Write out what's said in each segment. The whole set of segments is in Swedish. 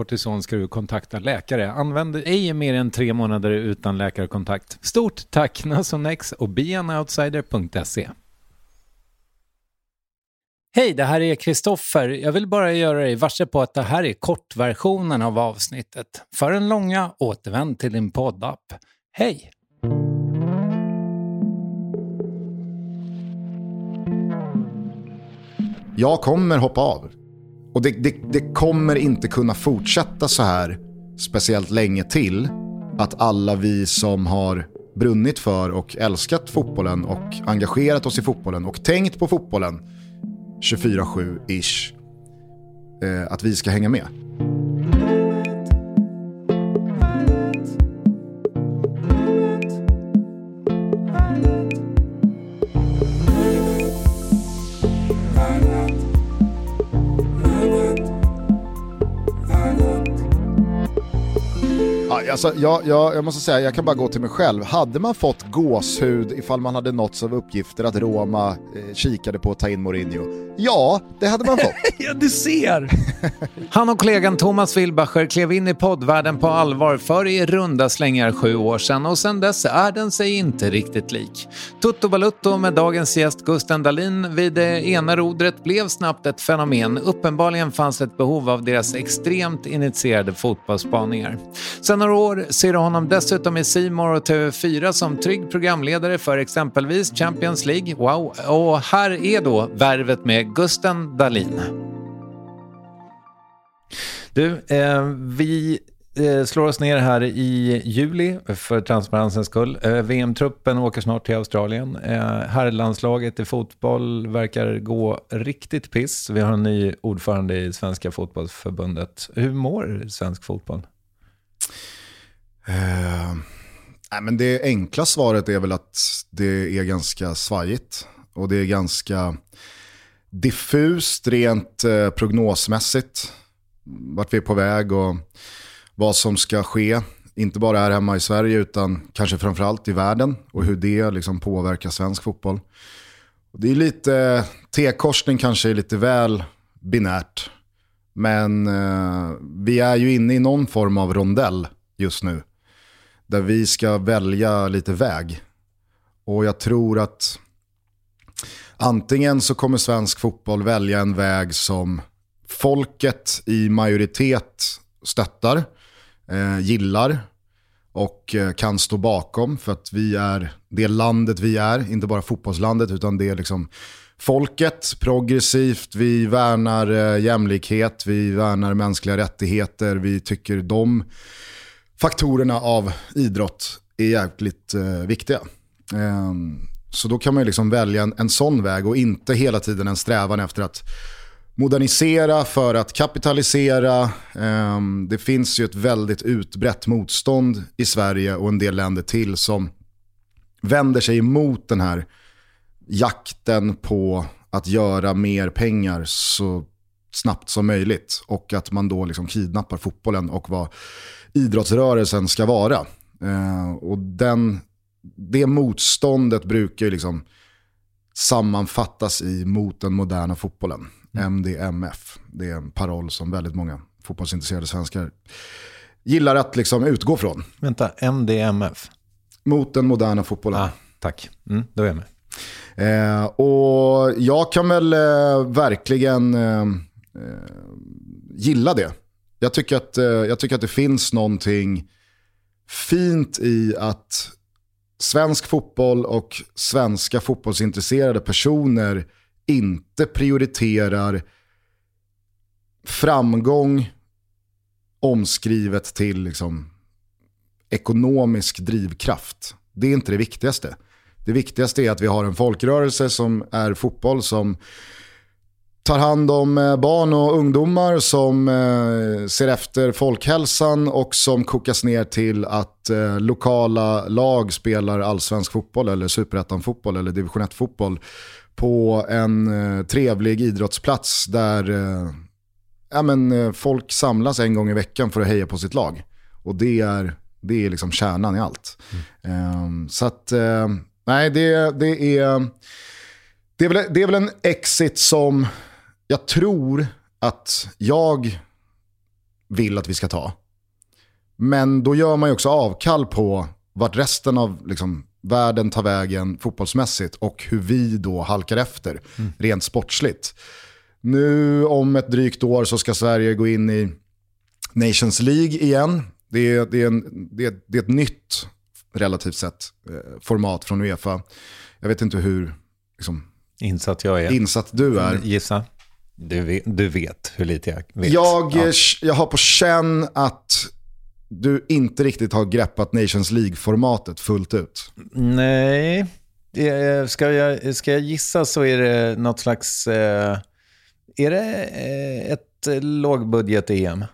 kortison ska du kontakta läkare. Använd ej mer än tre månader utan läkarkontakt. Stort tack Nasonex och beanoutsider.se. Hej, det här är Kristoffer. Jag vill bara göra dig varse på att det här är kortversionen av avsnittet. För den långa, återvänd till din poddapp. Hej! Jag kommer hoppa av. Och det, det, det, kommer inte kunna fortsätta så här speciellt länge till. Att alla vi som har brunnit för och älskat fotbollen och engagerat oss i fotbollen och tänkt på fotbollen 24-7-ish. Eh, att vi ska hänga med. Alltså, jag, jag, jag måste säga, jag kan bara gå till mig själv. Hade man fått gåshud ifall man hade nåtts av uppgifter att Roma eh, kikade på att ta in Mourinho? Ja, det hade man fått. ja, du ser! Han och kollegan Thomas Wilbacher klev in i poddvärlden på allvar för i runda slängar sju år sedan och sedan dess är den sig inte riktigt lik. Tutto Balutto med dagens gäst Gusten Dahlin vid det ena rodret blev snabbt ett fenomen. Uppenbarligen fanns ett behov av deras extremt initierade fotbollsspaningar. Sen några år ser du honom dessutom i Simor och TV4 som trygg programledare för exempelvis Champions League. Wow! Och här är då värvet med Gusten Dahlin. Du, eh, vi eh, slår oss ner här i juli för transparensens skull. Eh, VM-truppen åker snart till Australien. Eh, herrlandslaget i fotboll verkar gå riktigt piss. Vi har en ny ordförande i Svenska fotbollsförbundet. Hur mår svensk fotboll? Eh, nej, men det enkla svaret är väl att det är ganska svajigt. Och det är ganska diffust rent eh, prognosmässigt. Vart vi är på väg och vad som ska ske. Inte bara här hemma i Sverige utan kanske framförallt i världen. Och hur det liksom påverkar svensk fotboll. Och det är lite, T-korsning kanske är lite väl binärt. Men eh, vi är ju inne i någon form av rondell just nu. Där vi ska välja lite väg. Och jag tror att antingen så kommer svensk fotboll välja en väg som folket i majoritet stöttar, eh, gillar och eh, kan stå bakom. För att vi är det landet vi är, inte bara fotbollslandet utan det är liksom folket, progressivt, vi värnar eh, jämlikhet, vi värnar mänskliga rättigheter, vi tycker de faktorerna av idrott är jäkligt eh, viktiga. Eh, så då kan man liksom välja en, en sån väg och inte hela tiden en strävan efter att modernisera för att kapitalisera. Ehm, det finns ju ett väldigt utbrett motstånd i Sverige och en del länder till som vänder sig emot den här jakten på att göra mer pengar så snabbt som möjligt. Och att man då liksom kidnappar fotbollen och vad idrottsrörelsen ska vara. Uh, och den, det motståndet brukar ju liksom sammanfattas i mot den moderna fotbollen. MDMF. Det är en paroll som väldigt många fotbollsintresserade svenskar gillar att liksom utgå från. Vänta, MDMF? Mot den moderna fotbollen. Ah, tack, mm, då är jag med. Eh, och jag kan väl eh, verkligen eh, eh gilla det. Jag tycker, att, eh, jag tycker att det finns någonting fint i att svensk fotboll och svenska fotbollsintresserade personer inte prioriterar framgång omskrivet till liksom ekonomisk drivkraft. Det är inte det viktigaste. Det viktigaste är att vi har en folkrörelse som är fotboll som tar hand om eh, barn och ungdomar som eh, ser efter folkhälsan och som kokas ner till att eh, lokala lag spelar allsvensk fotboll eller superettan-fotboll eller division 1-fotboll på en trevlig idrottsplats där ja, men, folk samlas en gång i veckan för att heja på sitt lag. Och det är, det är liksom kärnan i allt. Mm. Så att, nej det, det, är, det, är väl, det är väl en exit som jag tror att jag vill att vi ska ta. Men då gör man ju också avkall på vart resten av liksom, världen tar vägen fotbollsmässigt och hur vi då halkar efter mm. rent sportsligt. Nu om ett drygt år så ska Sverige gå in i Nations League igen. Det är, det är, en, det är, det är ett nytt, relativt sett, eh, format från Uefa. Jag vet inte hur liksom, insatt jag är. Insatt du är. Gissa. Du vet, du vet hur lite jag vet. Jag, ja. jag har på känn att du inte riktigt har greppat Nations League-formatet fullt ut. Nej, ska jag, ska jag gissa så är det något slags... Eh, är det eh, ett lågbudget-EM?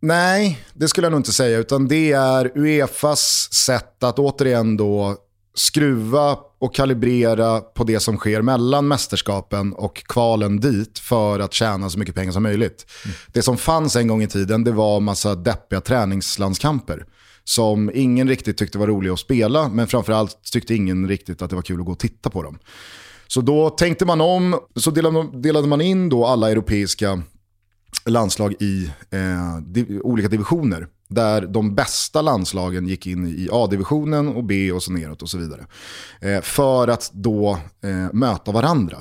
Nej, det skulle jag nog inte säga. Utan det är Uefas sätt att återigen då skruva och kalibrera på det som sker mellan mästerskapen och kvalen dit för att tjäna så mycket pengar som möjligt. Mm. Det som fanns en gång i tiden det var massa deppiga träningslandskamper som ingen riktigt tyckte var roliga att spela, men framförallt tyckte ingen riktigt att det var kul att gå och titta på dem. Så då tänkte man om, så delade man in då alla europeiska landslag i eh, div olika divisioner. Där de bästa landslagen gick in i A-divisionen och B och så neråt och så vidare. Eh, för att då eh, möta varandra.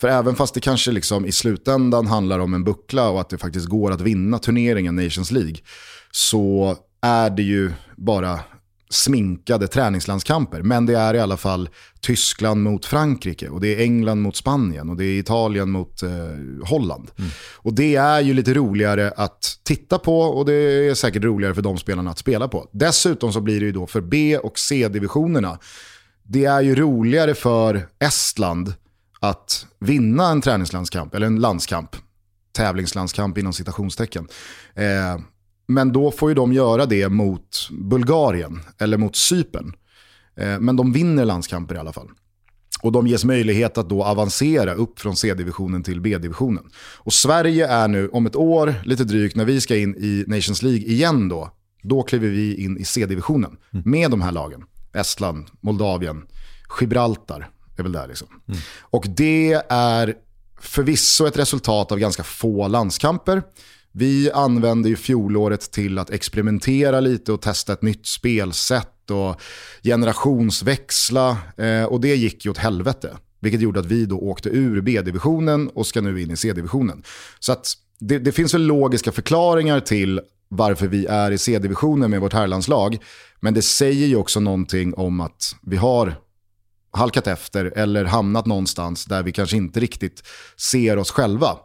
För även fast det kanske liksom i slutändan handlar om en buckla och att det faktiskt går att vinna turneringen Nations League. Så är det ju bara sminkade träningslandskamper. Men det är i alla fall Tyskland mot Frankrike och det är England mot Spanien och det är Italien mot eh, Holland. Mm. Och det är ju lite roligare att titta på och det är säkert roligare för de spelarna att spela på. Dessutom så blir det ju då för B och C-divisionerna, det är ju roligare för Estland att vinna en träningslandskamp, eller en landskamp, tävlingslandskamp inom citationstecken. Eh, men då får ju de göra det mot Bulgarien eller mot Cypern. Eh, men de vinner landskamper i alla fall. Och de ges möjlighet att då avancera upp från C-divisionen till B-divisionen. Och Sverige är nu om ett år, lite drygt, när vi ska in i Nations League igen då, då kliver vi in i C-divisionen mm. med de här lagen. Estland, Moldavien, Gibraltar är väl där liksom. Mm. Och det är förvisso ett resultat av ganska få landskamper. Vi använde ju fjolåret till att experimentera lite och testa ett nytt spelsätt och generationsväxla. Eh, och det gick ju åt helvete. Vilket gjorde att vi då åkte ur B-divisionen och ska nu in i C-divisionen. Så att det, det, finns väl logiska förklaringar till varför vi är i C-divisionen med vårt herrlandslag. Men det säger ju också någonting om att vi har halkat efter eller hamnat någonstans där vi kanske inte riktigt ser oss själva.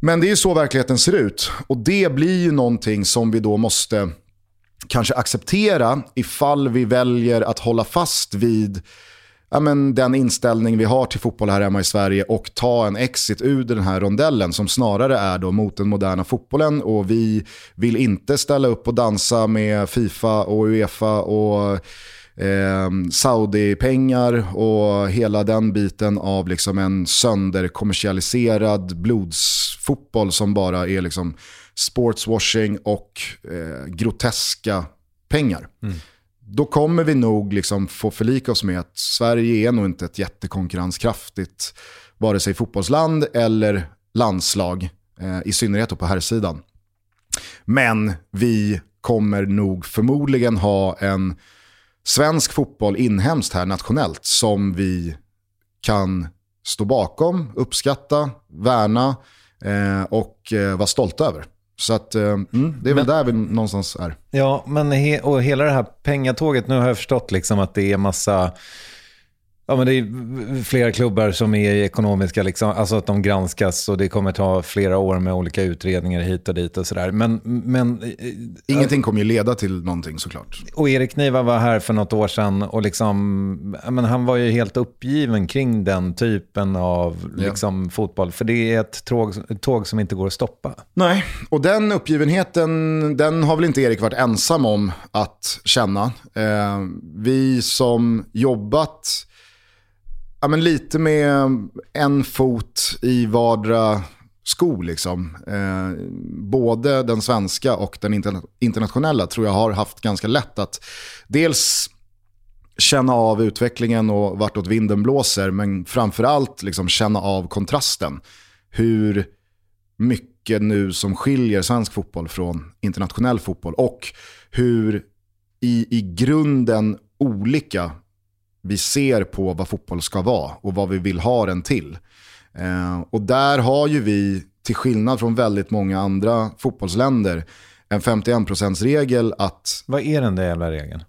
Men det är ju så verkligheten ser ut. Och det blir ju någonting som vi då måste kanske acceptera ifall vi väljer att hålla fast vid ja, men den inställning vi har till fotboll här hemma i Sverige och ta en exit ur den här rondellen som snarare är då mot den moderna fotbollen och vi vill inte ställa upp och dansa med Fifa och Uefa och eh, Saudi-pengar och hela den biten av liksom en sönderkommersialiserad blodsfotboll som bara är liksom sportswashing och eh, groteska pengar. Mm då kommer vi nog liksom få förlika oss med att Sverige är nog inte ett jättekonkurrenskraftigt vare sig fotbollsland eller landslag, eh, i synnerhet på här sidan. Men vi kommer nog förmodligen ha en svensk fotboll inhemskt här nationellt som vi kan stå bakom, uppskatta, värna eh, och eh, vara stolta över. Så att, eh, mm, det är väl men, där vi någonstans är. Ja, men he, och hela det här pengatåget, nu har jag förstått liksom att det är massa Ja, men det är flera klubbar som är ekonomiska, liksom, alltså att de granskas och det kommer ta flera år med olika utredningar hit och dit och sådär. Men, men, eh, Ingenting kommer ju leda till någonting såklart. Och Erik Niva var här för något år sedan och liksom, men han var ju helt uppgiven kring den typen av liksom, fotboll. För det är ett tåg, tåg som inte går att stoppa. Nej, och den uppgivenheten den har väl inte Erik varit ensam om att känna. Eh, vi som jobbat ja, men lite med en fot i vardera sko. Liksom. Eh, både den svenska och den interna internationella tror jag har haft ganska lätt att dels känna av utvecklingen och vartåt vinden blåser, men framförallt liksom känna av kontrasten. Hur mycket nu som skiljer svensk fotboll från internationell fotboll och hur i, i grunden olika vi ser på vad fotboll ska vara och vad vi vill ha den till. Eh, och där har ju vi, till skillnad från väldigt många andra fotbollsländer, en 51%-regel att... Vad är den där jävla regeln?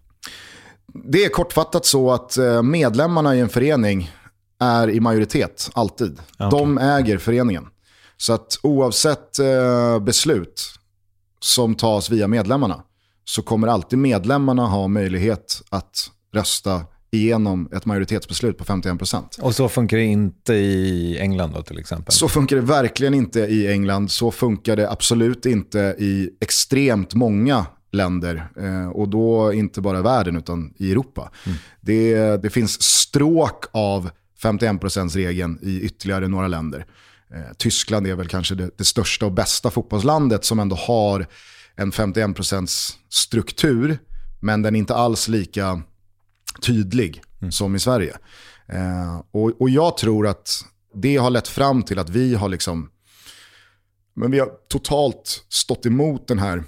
Det är kortfattat så att eh, medlemmarna i en förening är i majoritet, alltid. Okay. De äger föreningen. Så att oavsett eh, beslut som tas via medlemmarna så kommer alltid medlemmarna ha möjlighet att rösta igenom ett majoritetsbeslut på 51%. Och så funkar det inte i England då till exempel? Så funkar det verkligen inte i England. Så funkar det absolut inte i extremt många länder. Eh, och då inte bara världen utan i Europa. Mm. Det, det finns stråk av 51%-regeln i ytterligare några länder. Eh, Tyskland är väl kanske det, det, största och bästa fotbollslandet som ändå har en 51% struktur. Men den är inte alls lika tydlig mm. som i Sverige. Eh, och, och jag tror att det har lett fram till att vi har liksom, men vi har totalt stått emot den här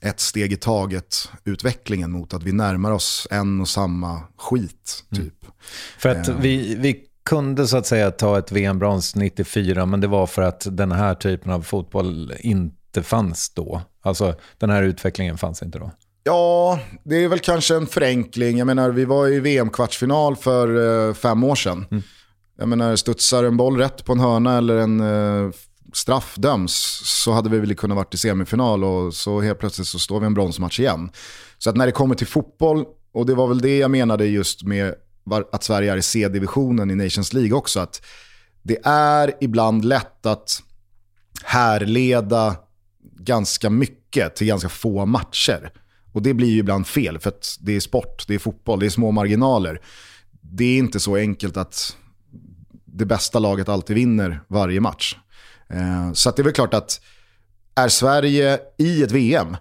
ett steg i taget-utvecklingen mot att vi närmar oss en och samma skit. Mm. typ. Mm. För att eh. vi, vi kunde så att säga ta ett VM-brons 94, men det var för att den här typen av fotboll inte fanns då. Alltså den här utvecklingen fanns inte då. Ja, det är väl kanske en förenkling. Jag menar, vi var i VM-kvartsfinal för eh, fem år sedan. Mm. Jag menar, studsar en boll rätt på en hörna eller en eh, straff döms så hade vi väl kunnat varit i semifinal och så helt plötsligt så står vi en bronsmatch igen. Så att när det kommer till fotboll, och det var väl det jag menade just med att Sverige är i C-divisionen i Nations League också, att det är ibland lätt att härleda ganska mycket till ganska få matcher. Och det blir ju ibland fel, för att det är sport, det är fotboll, det är små marginaler. Det är inte så enkelt att det bästa laget alltid vinner varje match. Eh, så det är väl klart att är Sverige i ett VM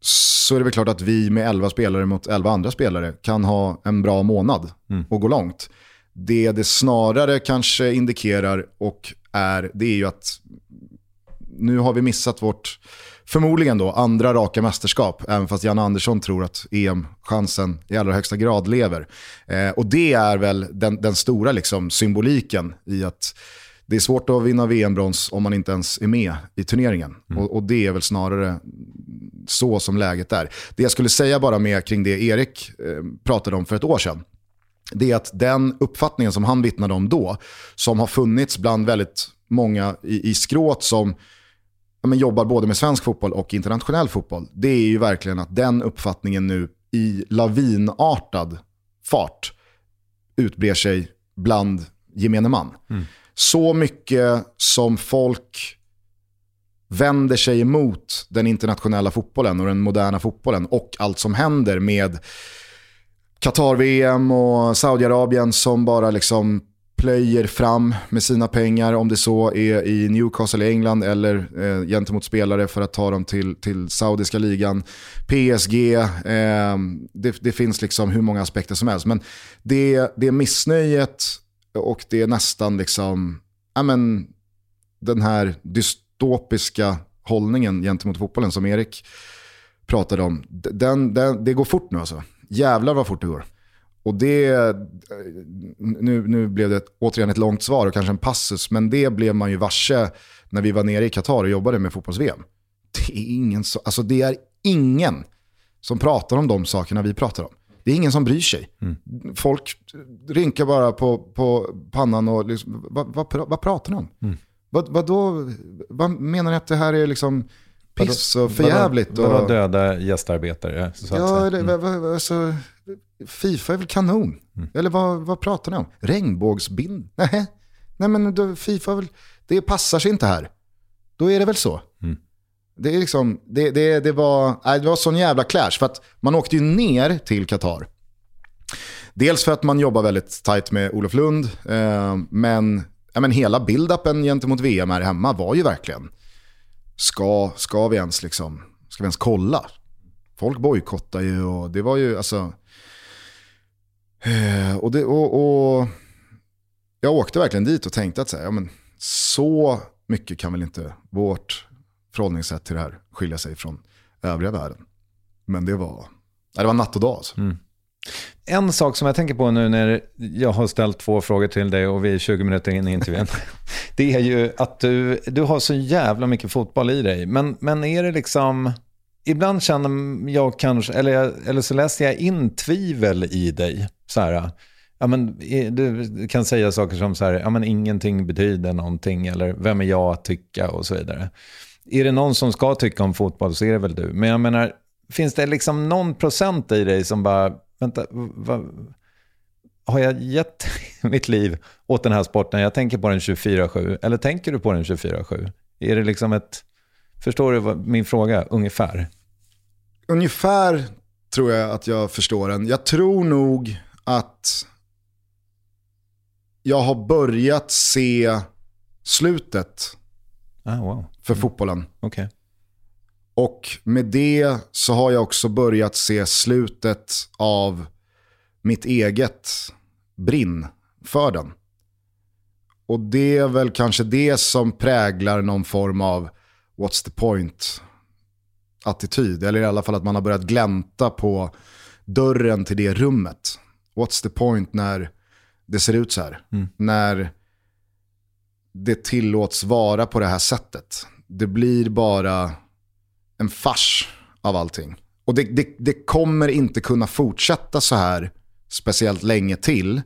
så är det väl klart att vi med 11 spelare mot 11 andra spelare kan ha en bra månad mm. och gå långt. Det det snarare kanske indikerar och är, det är ju att nu har vi missat vårt, förmodligen då, andra raka mästerskap. Även fast Jan Andersson tror att EM-chansen i allra högsta grad lever. Eh, och det är väl den, den stora liksom, symboliken i att det är svårt att vinna VM-brons om man inte ens är med i turneringen. Mm. Och, och, det är väl snarare så som läget är. Det jag skulle säga bara med kring det Erik eh, pratade om för ett år sedan, det är att den uppfattningen som han vittnade om då, som har funnits bland väldigt många i, i skråt som men jobbar både med svensk fotboll och internationell fotboll, det är ju verkligen att den uppfattningen nu i lavinartad fart utbrer sig bland gemene man. Mm. Så mycket som folk vänder sig emot den internationella fotbollen och den moderna fotbollen och allt som händer med Qatar-VM och Saudiarabien som bara liksom plöjer fram med sina pengar, om det så är i Newcastle i England eller eh, gentemot spelare för att ta dem till, till saudiska ligan. PSG, eh, det, det, finns liksom hur många aspekter som helst. Men det, det missnöjet och det är nästan liksom, ja men, den här dystopiska hållningen gentemot fotbollen som Erik pratade om, den, den, det går fort nu alltså. Jävlar vad fort det går. Och det, nu, nu blev det återigen ett långt svar och kanske en passus, men det blev man ju varse när vi var nere i Qatar och jobbade med fotbolls-VM. Det är ingen, så, alltså det är ingen som pratar om de sakerna vi pratar om. Det är ingen som bryr sig. Mm. Folk rynkar bara på, på pannan och liksom, vad, vad, vad pratar ni om? Mm. Vad, vad, då, vad menar ni att det här är liksom piss och förjävligt? Vadå, vadå döda gästarbetare? Så ja, mm. alltså, Fifa är väl kanon? Mm. Eller vad, vad pratar ni om? Regnbågsbind? Nej, Nej men då, Fifa väl, det passar sig inte här. Då är det väl så. Mm. Det, är liksom, det, det, det, var, nej, det var sån jävla clash. För att man åkte ju ner till Qatar. Dels för att man jobbar väldigt tajt med Olof Lund. Eh, men, ja, men hela build-upen gentemot VM här hemma var ju verkligen, ska, ska vi ens liksom, ska vi ens kolla? Folk bojkottar ju och det var ju, alltså, Eh, och, det, och, och, jag åkte verkligen dit och tänkte att så, här, ja, men, så mycket kan väl inte vårt förhållningssätt till det här skilja sig från övriga världen. Men det var, det var natt och dag. Alltså. Mm. En sak som jag tänker på nu när jag har ställt två frågor till dig och vi är 20 minuter in i intervjun. det är ju att du, du har så jävla mycket fotboll i dig. Men, men är det liksom ibland känner jag kanske, eller, eller så läser jag in tvivel i dig. Så här, ja, men, du kan säga saker som så här, ja, men ingenting betyder någonting, eller vem är jag att tycka och så vidare. Är det någon som ska tycka om fotboll så är det väl du. Men jag menar, finns det liksom någon procent i dig som bara, vänta, va, har jag gett mitt liv åt den här sporten? Jag tänker på den 24-7. Eller tänker du på den 24-7? Är det liksom ett... Förstår du min fråga ungefär? Ungefär tror jag att jag förstår den. Jag tror nog att jag har börjat se slutet ah, wow. för mm. fotbollen. Okay. Och med det så har jag också börjat se slutet av mitt eget brinn för den. Och det är väl kanske det som präglar någon form av what's the point attityd. Eller i alla fall att man har börjat glänta på dörren till det rummet. What's the point när det ser ut så här? Mm. När det tillåts vara på det här sättet. Det blir bara en fars av allting. Och det, det, det kommer inte kunna fortsätta så här speciellt länge till.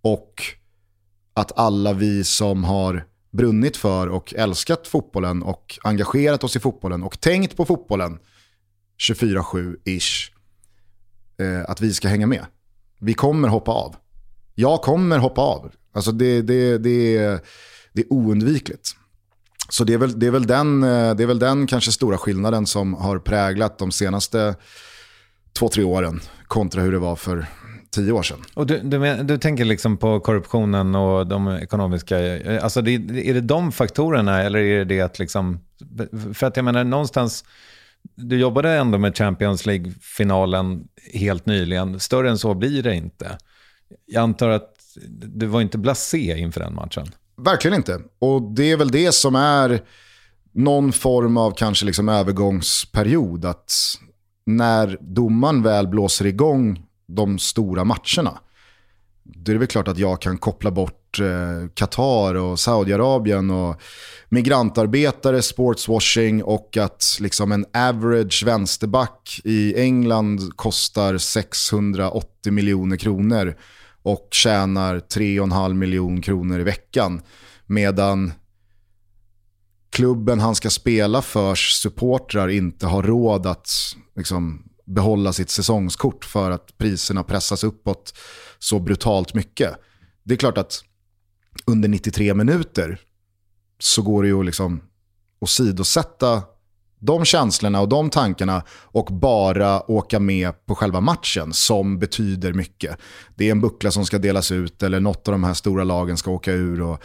Och att alla vi som har brunnit för och älskat fotbollen och engagerat oss i fotbollen och tänkt på fotbollen 24-7-ish, eh, att vi ska hänga med. Vi kommer hoppa av. Jag kommer hoppa av. Alltså det, det, det, är, det är oundvikligt. Så det är, väl, det, är väl den, eh, det är väl den kanske stora skillnaden som har präglat de senaste två, tre åren kontra hur det var för tio år sedan. Och du, du, du tänker liksom på korruptionen och de ekonomiska, eh, alltså det, är det de faktorerna eller är det det att liksom, för att jag menar någonstans, du jobbade ändå med Champions League-finalen helt nyligen, större än så blir det inte. Jag antar att du var inte blasé inför den matchen. Verkligen inte. Och det är väl det som är någon form av kanske liksom övergångsperiod. Att när domaren väl blåser igång de stora matcherna, då är det väl klart att jag kan koppla bort eh, Qatar och Saudiarabien och migrantarbetare, sportswashing och att liksom en average vänsterback i England kostar 680 miljoner kronor och tjänar 3,5 miljoner kronor i veckan. Medan klubben han ska spela för supportrar inte har råd att liksom, behålla sitt säsongskort för att priserna pressas uppåt så brutalt mycket. Det är klart att under 93 minuter så går det ju liksom att liksom åsidosätta de känslorna och de tankarna och bara åka med på själva matchen som betyder mycket. Det är en buckla som ska delas ut eller något av de här stora lagen ska åka ur. Och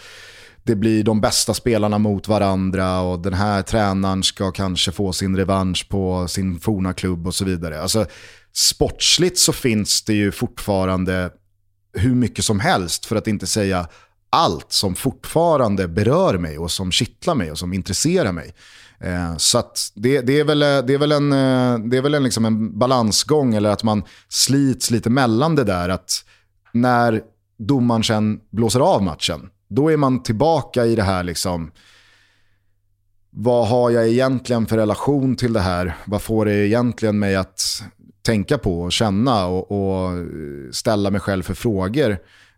det blir de bästa spelarna mot varandra och den här tränaren ska kanske få sin revansch på sin forna klubb och så vidare. Alltså, sportsligt så finns det ju fortfarande hur mycket som helst, för att inte säga allt som fortfarande berör mig och som kittlar mig och som intresserar mig. Eh, så det, det, är väl, eh, det är väl en, eh, det är väl en, liksom en balansgång eller att man slits lite mellan det där. Att när domaren sen blåser av matchen, då är man tillbaka i det här liksom, vad har jag egentligen för relation till det här? Vad får det egentligen mig att tänka på och känna och, och ställa mig själv för frågor?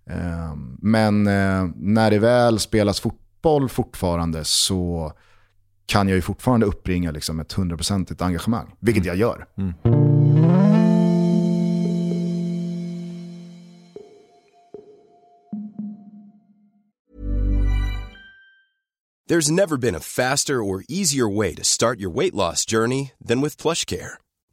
Eh, men när det väl spelas fotboll fortfarande så kan jag ju fortfarande uppringa liksom ett hundraprocentigt engagemang, vilket jag gör. Mm. There's never been a faster or easier way to start your weight loss journey than with PlushCare.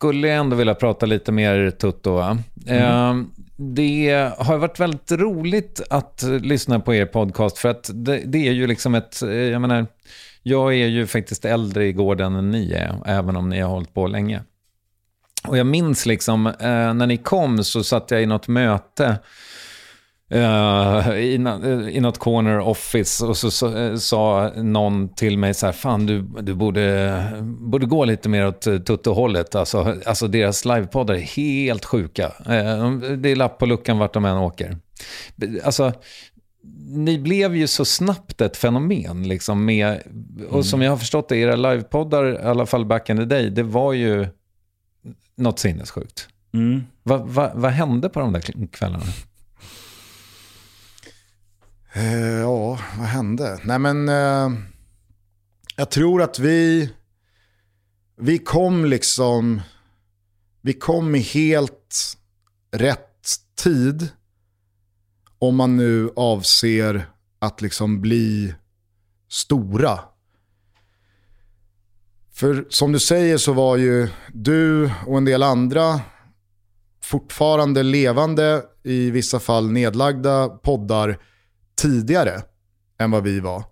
skulle jag ändå vilja prata lite mer Tutto. Va? Mm. Eh, det har varit väldigt roligt att lyssna på er podcast för att det, det, är ju liksom ett, jag menar, jag är ju faktiskt äldre i gården än ni är, även om ni har hållit på länge. Och jag minns liksom, eh, när ni kom så satt jag i något möte Uh, i, i något corner office och så, så uh, sa någon till mig så här, fan du, du borde, borde gå lite mer åt Tutto-hållet. Alltså, alltså deras livepoddar är helt sjuka. Uh, det är lapp på luckan vart de än åker. Alltså, ni blev ju så snabbt ett fenomen. Liksom, med, och mm. som jag har förstått det, era livepoddar, i alla fall back in the day, det var ju något sinnessjukt. Mm. Vad va, va hände på de där kvällarna? Eh, ja, vad hände? Nej men, eh, jag tror att vi, vi kom liksom, vi kom i helt rätt tid. Om man nu avser att liksom bli stora. För som du säger så var ju du och en del andra fortfarande levande, i vissa fall nedlagda poddar tidigare än vad vi var.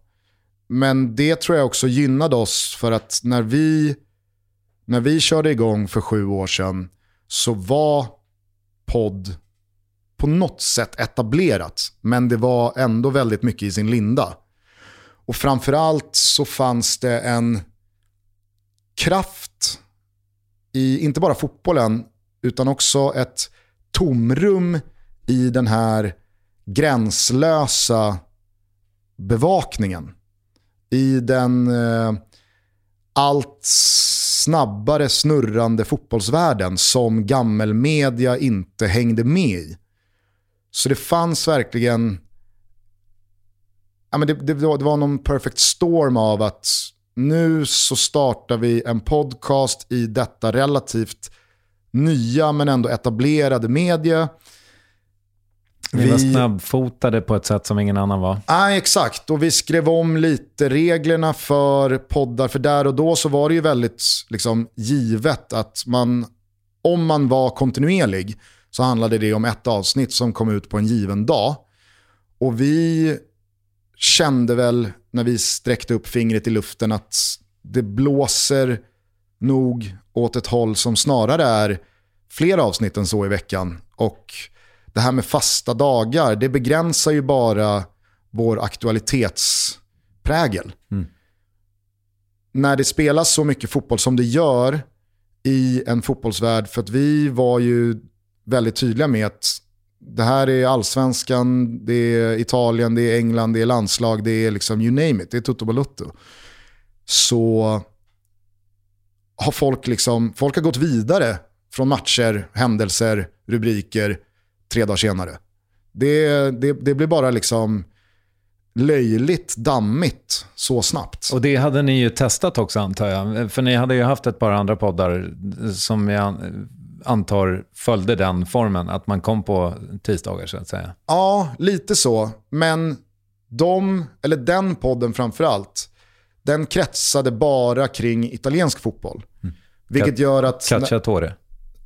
Men det tror jag också gynnade oss för att när vi, när vi körde igång för sju år sedan så var podd på något sätt etablerat. Men det var ändå väldigt mycket i sin linda. Och framförallt så fanns det en kraft i, inte bara fotbollen, utan också ett tomrum i den här gränslösa bevakningen. I den eh, allt snabbare snurrande fotbollsvärlden som gammelmedia inte hängde med i. Så det fanns verkligen, ja, men det, det, det var någon perfect storm av att nu så startar vi en podcast i detta relativt nya men ändå etablerade media ni vi... var snabbfotade på ett sätt som ingen annan var. ah, exakt. Och vi skrev om lite reglerna för poddar. För där och då så var det ju väldigt liksom, givet att man, om man var kontinuerlig så handlade det om ett avsnitt som kom ut på en given dag. Och vi kände väl när vi sträckte upp fingret i luften att det blåser nog åt ett håll som snarare är fler avsnitt än så i veckan. Och det här med fasta dagar, det begränsar ju bara vår aktualitetsprägel. Mm. När det spelas så mycket fotboll som det gör i en fotbollsvärld, för att vi var ju väldigt tydliga med att det här är allsvenskan, det är Italien, det är England, det är landslag, det är liksom you name it, det är tutto balutto. Så har folk liksom, folk har gått vidare från matcher, händelser, rubriker tre dagar senare. Det, det, det blir bara liksom löjligt dammigt så snabbt. Och det hade ni ju testat också antar jag. För ni hade ju haft ett par andra poddar som jag antar följde den formen. Att man kom på tisdagar så att säga. Ja, lite så. Men de, eller den podden framförallt, den kretsade bara kring italiensk fotboll. Mm. Vilket gör att... Cacciatore?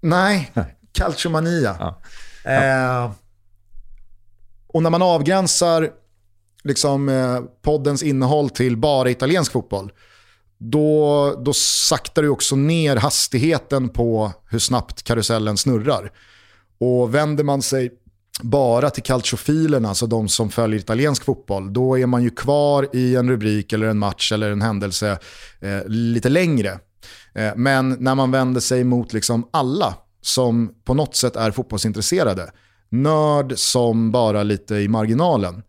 Nej, Calciomania. Ja. Eh, och när man avgränsar liksom, eh, poddens innehåll till bara italiensk fotboll, då, då saktar du också ner hastigheten på hur snabbt karusellen snurrar. Och vänder man sig bara till calciofilerna, alltså de som följer italiensk fotboll, då är man ju kvar i en rubrik eller en match eller en händelse eh, lite längre. Eh, men när man vänder sig mot liksom alla som på något sätt är fotbollsintresserade, nörd som bara lite i marginalen,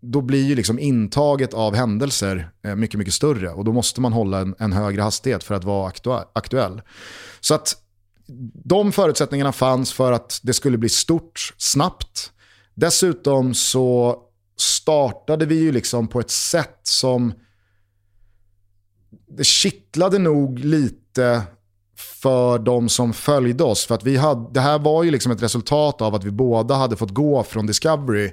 då blir ju liksom intaget av händelser eh, mycket, mycket större och då måste man hålla en, en högre hastighet för att vara aktuell. Så att de förutsättningarna fanns för att det skulle bli stort snabbt. Dessutom så startade vi ju liksom på ett sätt som det kittlade nog lite för de som följde oss. För att vi hade, det här var ju liksom ett resultat av att vi båda hade fått gå från Discovery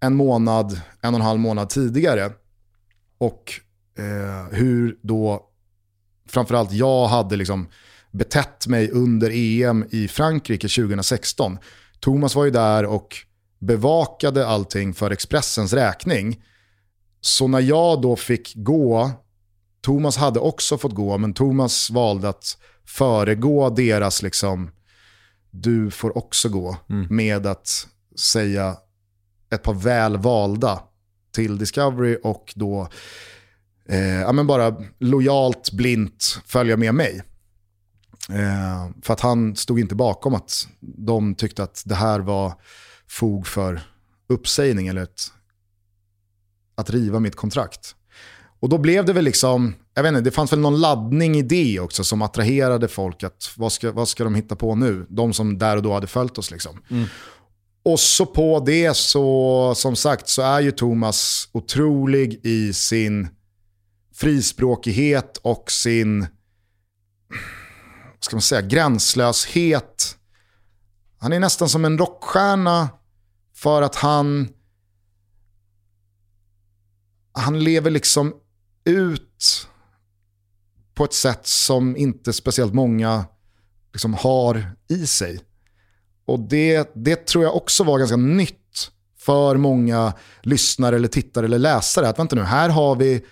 en månad, en och en halv månad tidigare. och eh, hur då framförallt jag hade liksom betett mig under EM i Frankrike 2016. Thomas var ju där och bevakade allting för Expressens räkning. Så när jag då fick gå, Thomas hade också fått gå, men Thomas valde att föregå deras liksom, du får också gå, mm. med att säga ett par väl valda till Discovery och då eh, ja, men bara lojalt, blint följa med mig. Eh, för att han stod inte bakom att de tyckte att det här var fog för uppsägning eller ett, att riva mitt kontrakt. Och då blev det väl liksom, jag vet inte, det fanns väl någon laddning i det också som attraherade folk. att Vad ska, vad ska de hitta på nu? De som där och då hade följt oss. Liksom. Mm. Och så på det så, som sagt, så är ju Thomas otrolig i sin frispråkighet och sin ska man säga, gränslöshet. Han är nästan som en rockstjärna för att han, han lever liksom ut på ett sätt som inte speciellt många liksom har i sig. Och det, det tror jag också var ganska nytt för många lyssnare eller tittare eller läsare. Att vänta nu, här har vi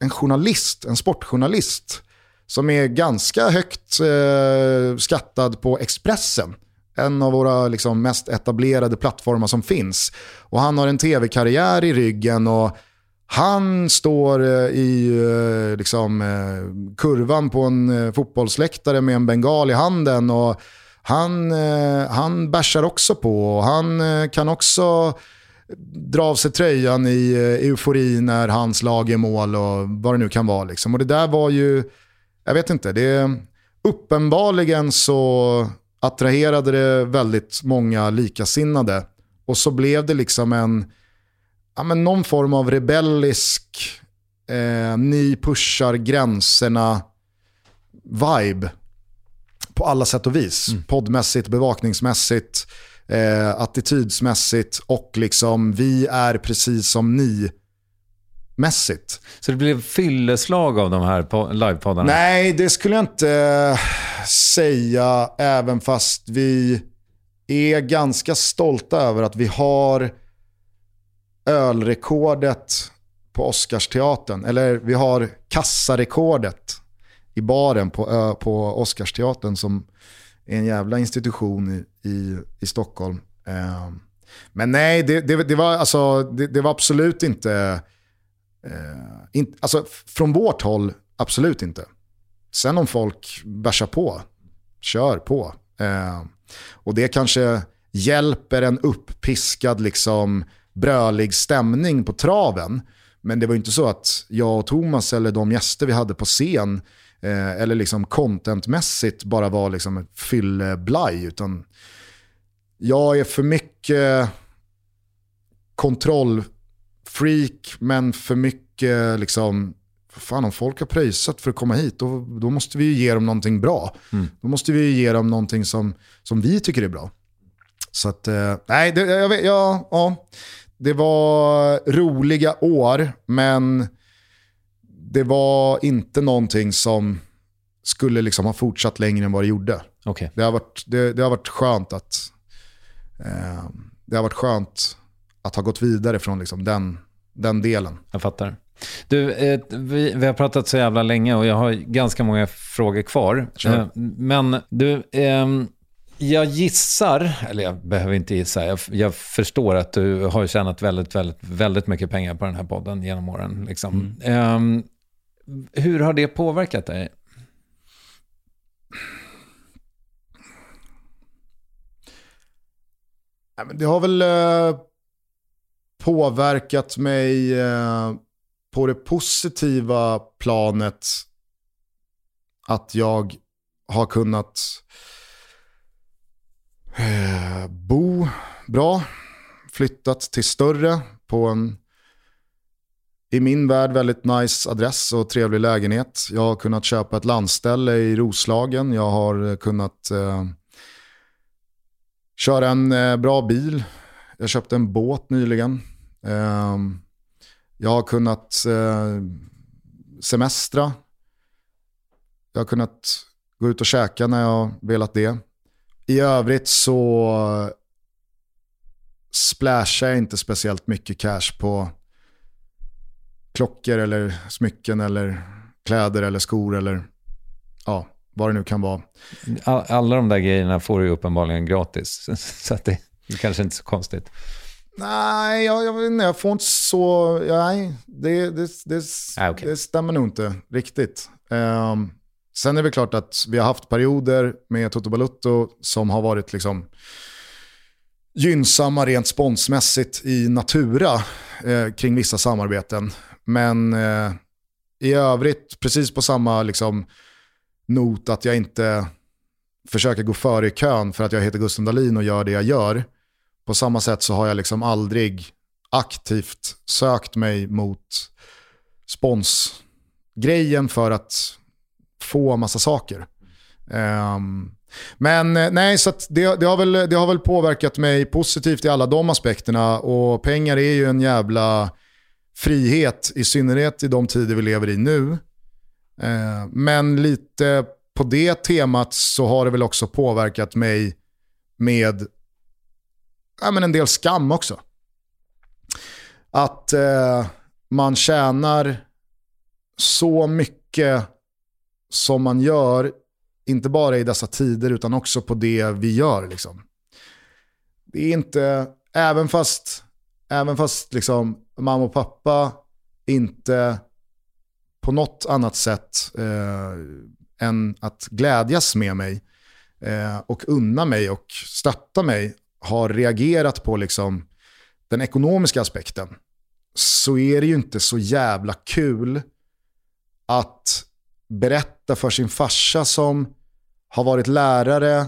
en journalist, en sportjournalist som är ganska högt eh, skattad på Expressen. En av våra liksom, mest etablerade plattformar som finns. Och han har en tv-karriär i ryggen och han står eh, i eh, liksom, eh, kurvan på en fotbollsläktare med en bengal i handen. och han, han bärsar också på och han kan också dra av sig tröjan i eufori när hans lag är mål och vad det nu kan vara. Liksom. Och det där var ju jag vet inte, det uppenbarligen så attraherade det väldigt många likasinnade. Och så blev det liksom en, ja, men någon form av rebellisk, eh, ni pushar gränserna vibe på alla sätt och vis. Mm. Poddmässigt, bevakningsmässigt, eh, attitydsmässigt och liksom vi är precis som ni mässigt. Så det blev fylleslag av de här livepoddarna? Nej, det skulle jag inte eh, säga, även fast vi är ganska stolta över att vi har ölrekordet på Oscarsteatern. Eller vi har kassarekordet i baren på, på Oscarsteatern som är en jävla institution i, i, i Stockholm. Eh, men nej, det, det, det var, alltså, det, det var absolut inte Eh, in, alltså, från vårt håll, absolut inte. Sen om folk bärsar på, kör på. Eh, och det kanske hjälper en uppiskad, liksom, brölig stämning på traven. Men det var inte så att jag och Thomas eller de gäster vi hade på scen eh, eller liksom contentmässigt bara var liksom fylleblaj. Utan jag är för mycket kontroll freak, men för mycket liksom, fan om folk har pröjsat för att komma hit, då, då måste vi ju ge dem någonting bra. Mm. Då måste vi ju ge dem någonting som, som vi tycker är bra. Så att, eh, nej, det, jag vet, ja, ja, det var roliga år, men det var inte någonting som skulle liksom ha fortsatt längre än vad det gjorde. Okay. Det, har varit, det, det har varit skönt att eh, det har varit skönt att ha gått vidare från liksom den, den delen. Jag fattar. Du, eh, vi, vi, har pratat så jävla länge och jag har ganska många frågor kvar. Sure. Eh, men du, eh, jag gissar, eller jag behöver inte gissa, jag, jag, förstår att du har tjänat väldigt, väldigt, väldigt mycket pengar på den här podden genom åren. Liksom. Mm. Ehm, hur har det påverkat dig? Det har väl eh, påverkat mig eh, på det positiva planet att jag har kunnat eh, bo bra, flyttat till större på en i min värld väldigt nice adress och trevlig lägenhet. Jag har kunnat köpa ett landställe i Roslagen. Jag har kunnat eh, köra en eh, bra bil. Jag köpte en båt nyligen. Eh, Jag har kunnat eh, semestra. Jag har kunnat gå ut och käka när jag velat det. I övrigt så splashar jag inte speciellt mycket cash på klockor eller smycken eller kläder eller skor eller ja, vad det nu kan vara. Alla de där grejerna får du uppenbarligen gratis, så att det är kanske inte så konstigt. Nej, jag, jag, nej, jag får inte så... Nej, det, det, det, ah, okay. det stämmer nog inte riktigt. Um, sen är det klart att vi har haft perioder med Toto Balutto som har varit liksom gynnsamma rent sponsmässigt i Natura eh, kring vissa samarbeten. Men eh, i övrigt, precis på samma liksom, not att jag inte försöker gå före i kön för att jag heter Gusten Dahlin och gör det jag gör. På samma sätt så har jag liksom aldrig aktivt sökt mig mot sponsgrejen för att få massa saker. Um, men eh, nej, så det, det, har väl, det har väl påverkat mig positivt i alla de aspekterna och pengar är ju en jävla frihet, i synnerhet i de tider vi lever i nu. Uh, men lite på det temat så har det väl också påverkat mig med ja, men en del skam också. Att eh, man tjänar så mycket som man gör, inte bara i dessa tider utan också på det vi gör. Liksom. Det är inte, även fast, även fast liksom, mamma och pappa inte på något annat sätt eh, än att glädjas med mig eh, och unna mig och stötta mig har reagerat på liksom den ekonomiska aspekten så är det ju inte så jävla kul att berätta för sin farsa som har varit lärare,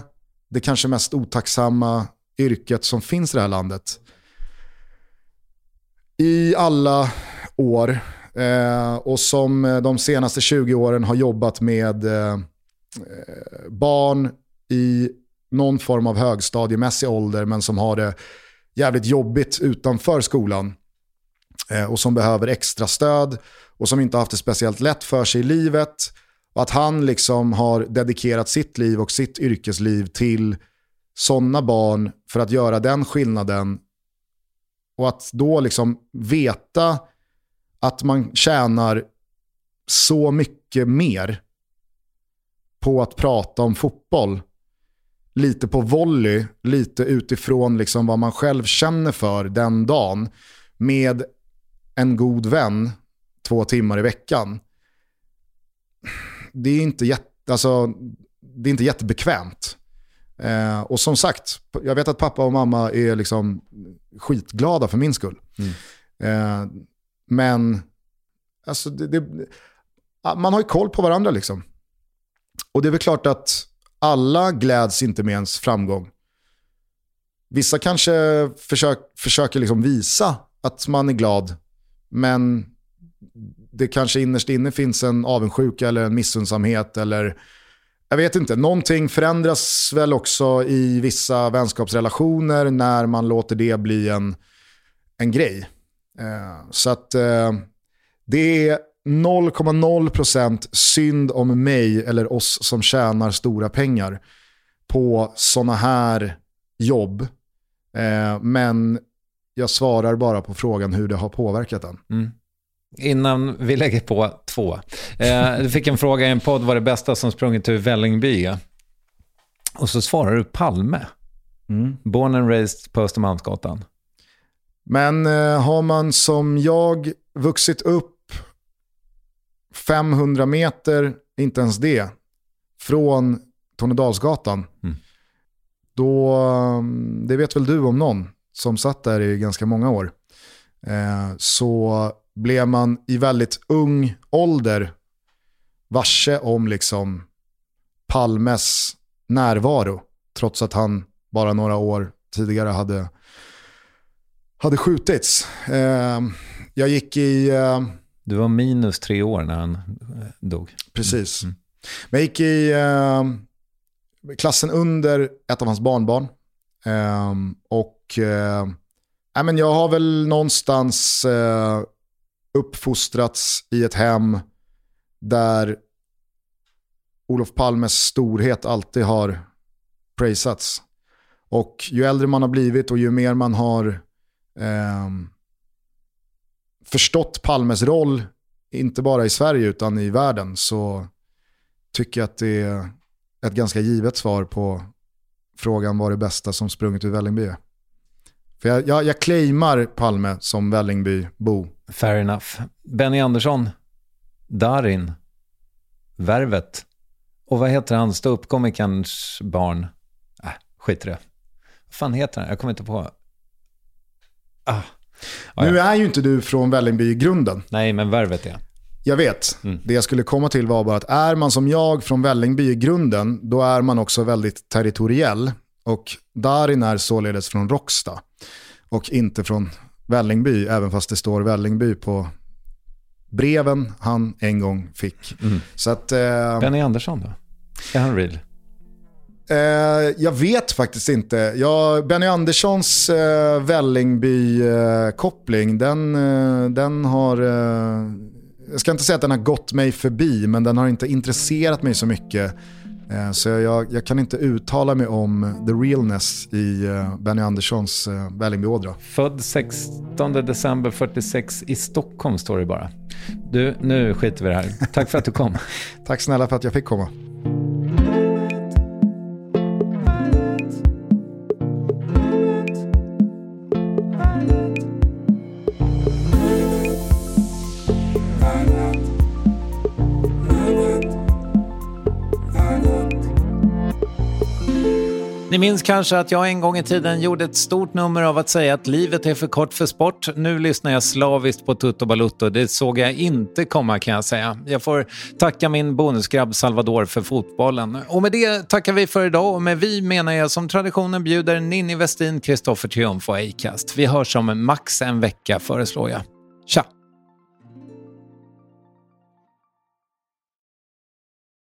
det kanske mest otacksamma yrket som finns i det här landet. I alla år eh, och som eh, de senaste 20 åren har jobbat med eh, eh, barn i någon form av högstadiemässig ålder men som har det jävligt jobbigt utanför skolan eh, och som behöver extra stöd och som inte har haft det speciellt lätt för sig i livet. Och att han liksom har dedikerat sitt liv och sitt yrkesliv till sådana barn för att göra den skillnaden. Och att då liksom veta att man tjänar så mycket mer på att prata om fotboll lite på volley, lite utifrån liksom vad man själv känner för den dagen med en god vän två timmar i veckan. Det är inte, jätte, alltså, det är inte jättebekvämt. Eh, och som sagt, jag vet att pappa och mamma är liksom skitglada för min skull. Mm. Eh, men alltså, det, det, man har ju koll på varandra liksom. Och det är väl klart att alla gläds inte med ens framgång. Vissa kanske försök, försöker liksom visa att man är glad, men det kanske innerst inne finns en avundsjuka eller en missundsamhet eller jag vet inte, någonting förändras väl också i vissa vänskapsrelationer när man låter det bli en, en grej. Eh, så att eh, det är 0,0% synd om mig eller oss som tjänar stora pengar på sådana här jobb. Eh, men jag svarar bara på frågan hur det har påverkat den. Mm. Innan vi lägger på två. Eh, du fick en fråga i en podd, vad det bästa som sprungit ur Vällingby? Och så svarar du Palme. Mm. Born and raised på Östermalmsgatan. Men eh, har man som jag vuxit upp 500 meter, inte ens det, från Tornedalsgatan. Mm. Då, mm, det vet väl du om någon som satt där i ganska många år. Eh, så blev man i väldigt ung ålder varse om liksom Palmes närvaro. Trots att han bara några år tidigare hade, hade skjutits. Eh, jag gick i... Eh, du var minus tre år när han eh, dog. Precis. Mm. Men jag gick i eh, klassen under ett av hans barnbarn. Eh, och eh, men jag har väl någonstans eh, uppfostrats i ett hem där Olof Palmes storhet alltid har prisats. Och ju äldre man har blivit och ju mer man har eh, förstått Palmes roll, inte bara i Sverige utan i världen, så tycker jag att det är ett ganska givet svar på frågan vad det bästa som sprungit ur Vällingby är. För jag, jag, jag claimar Palme som Vällingbybo. Fair enough. Benny Andersson, Darin, Värvet. Och vad heter han, ståuppkomikerns barn? Äh, skit i det. Vad fan heter han? Jag kommer inte på. Ah. Ah, nu är ju inte du från Vällingby i grunden. Nej, men Värvet är jag vet. Mm. Det jag skulle komma till var bara att är man som jag från Vällingby i grunden, då är man också väldigt territoriell. Och Darin är således från Råcksta och inte från Vällingby, även fast det står Vällingby på breven han en gång fick. Mm. Så att, eh, Benny Andersson då? Är han real? Eh, jag vet faktiskt inte. Ja, Benny Anderssons eh, Vällingby-koppling, den, eh, den har... Eh, jag ska inte säga att den har gått mig förbi, men den har inte intresserat mig så mycket. Eh, så jag, jag, kan inte uttala mig om the realness i eh, Benny Anderssons eh, Vällingby-ådra. Född 16 december 46 i Stockholm står det bara. Du, nu skiter vi i det här. Tack för att du kom. Tack snälla för att jag fick komma. Minns kanske att jag en gång i tiden gjorde ett stort nummer av att säga att livet är för kort för sport. Nu lyssnar jag slaviskt på Tutto Balutto. Det såg jag inte komma kan jag säga. Jag får tacka min bonusgrabb Salvador för fotbollen. Och med det tackar vi för idag och med vi menar jag som traditionen bjuder Ninni Westin, Kristoffer Triumf och Acast. Vi hörs om max en vecka föreslår jag. Tja!